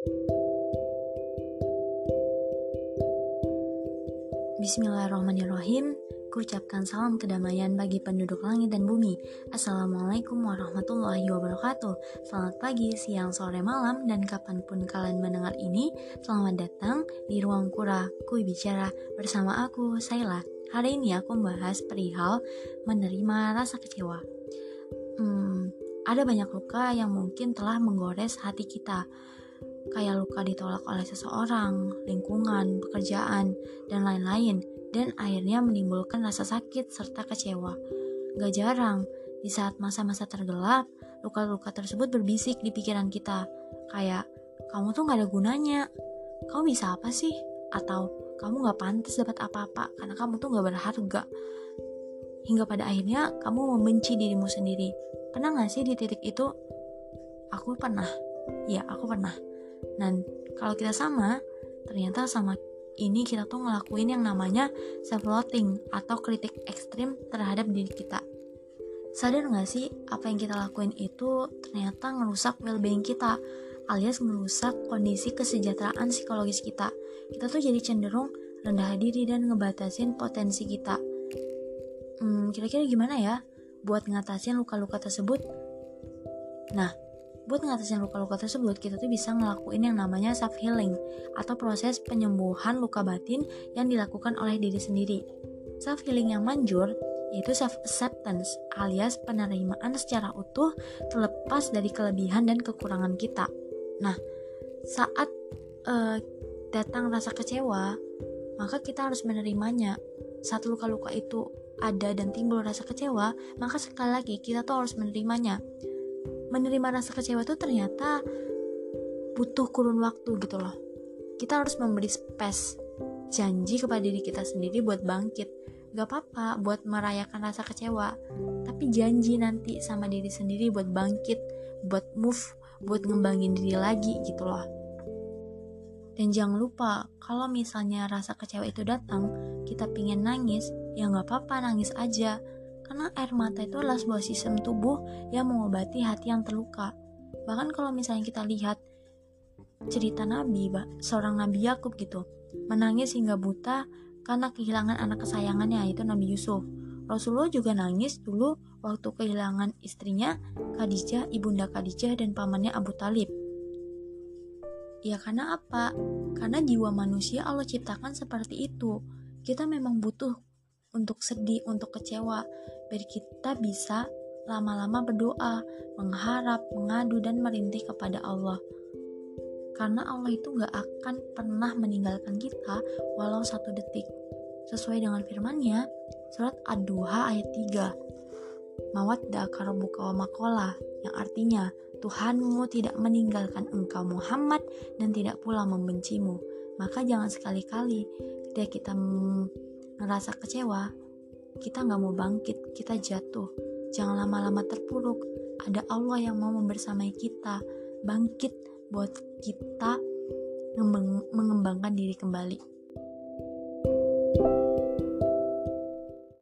Bismillahirrahmanirrahim. Kuucapkan salam kedamaian bagi penduduk langit dan bumi. Assalamualaikum warahmatullahi wabarakatuh. Selamat pagi, siang, sore, malam, dan kapan pun kalian mendengar ini, selamat datang di ruang kura Kui Bicara bersama aku, Saila. Hari ini aku membahas perihal menerima rasa kecewa. Hmm, ada banyak luka yang mungkin telah menggores hati kita kayak luka ditolak oleh seseorang, lingkungan, pekerjaan, dan lain-lain, dan akhirnya menimbulkan rasa sakit serta kecewa. Gak jarang, di saat masa-masa tergelap, luka-luka tersebut berbisik di pikiran kita, kayak, kamu tuh gak ada gunanya, kamu bisa apa sih? Atau, kamu gak pantas dapat apa-apa karena kamu tuh gak berharga. Hingga pada akhirnya, kamu membenci dirimu sendiri. Pernah gak sih di titik itu? Aku pernah. Ya, aku pernah dan kalau kita sama, ternyata sama ini kita tuh ngelakuin yang namanya self-loathing atau kritik ekstrim terhadap diri kita. Sadar gak sih apa yang kita lakuin itu ternyata ngerusak well-being kita alias merusak kondisi kesejahteraan psikologis kita. Kita tuh jadi cenderung rendah diri dan ngebatasin potensi kita. Hmm, kira-kira gimana ya buat ngatasin luka-luka tersebut? Nah, buat ngatasin luka-luka tersebut kita tuh bisa ngelakuin yang namanya self healing atau proses penyembuhan luka batin yang dilakukan oleh diri sendiri. Self healing yang manjur yaitu self acceptance alias penerimaan secara utuh terlepas dari kelebihan dan kekurangan kita. Nah, saat uh, datang rasa kecewa, maka kita harus menerimanya. Saat luka-luka itu ada dan timbul rasa kecewa, maka sekali lagi kita tuh harus menerimanya menerima rasa kecewa itu ternyata butuh kurun waktu gitu loh. Kita harus memberi space janji kepada diri kita sendiri buat bangkit. Gak apa-apa buat merayakan rasa kecewa tapi janji nanti sama diri sendiri buat bangkit buat move buat ngembangin diri lagi gitu loh. Dan jangan lupa kalau misalnya rasa kecewa itu datang kita pingin nangis ya gak apa-apa nangis aja karena air mata itu adalah sebuah sistem tubuh yang mengobati hati yang terluka. Bahkan kalau misalnya kita lihat cerita Nabi, seorang Nabi Yakub gitu, menangis hingga buta karena kehilangan anak kesayangannya yaitu Nabi Yusuf. Rasulullah juga nangis dulu waktu kehilangan istrinya Khadijah, ibunda Khadijah dan pamannya Abu Talib. Ya karena apa? Karena jiwa manusia Allah ciptakan seperti itu. Kita memang butuh untuk sedih, untuk kecewa, biar kita bisa lama-lama berdoa, mengharap, mengadu, dan merintih kepada Allah. Karena Allah itu gak akan pernah meninggalkan kita walau satu detik. Sesuai dengan firmannya, surat Ad-Duha ayat 3. Mawadda karabuka wa makola, yang artinya, Tuhanmu tidak meninggalkan engkau Muhammad dan tidak pula membencimu. Maka jangan sekali-kali ketika kita ngerasa kecewa, kita nggak mau bangkit, kita jatuh. Jangan lama-lama terpuruk. Ada Allah yang mau membersamai kita, bangkit buat kita mengembangkan diri kembali.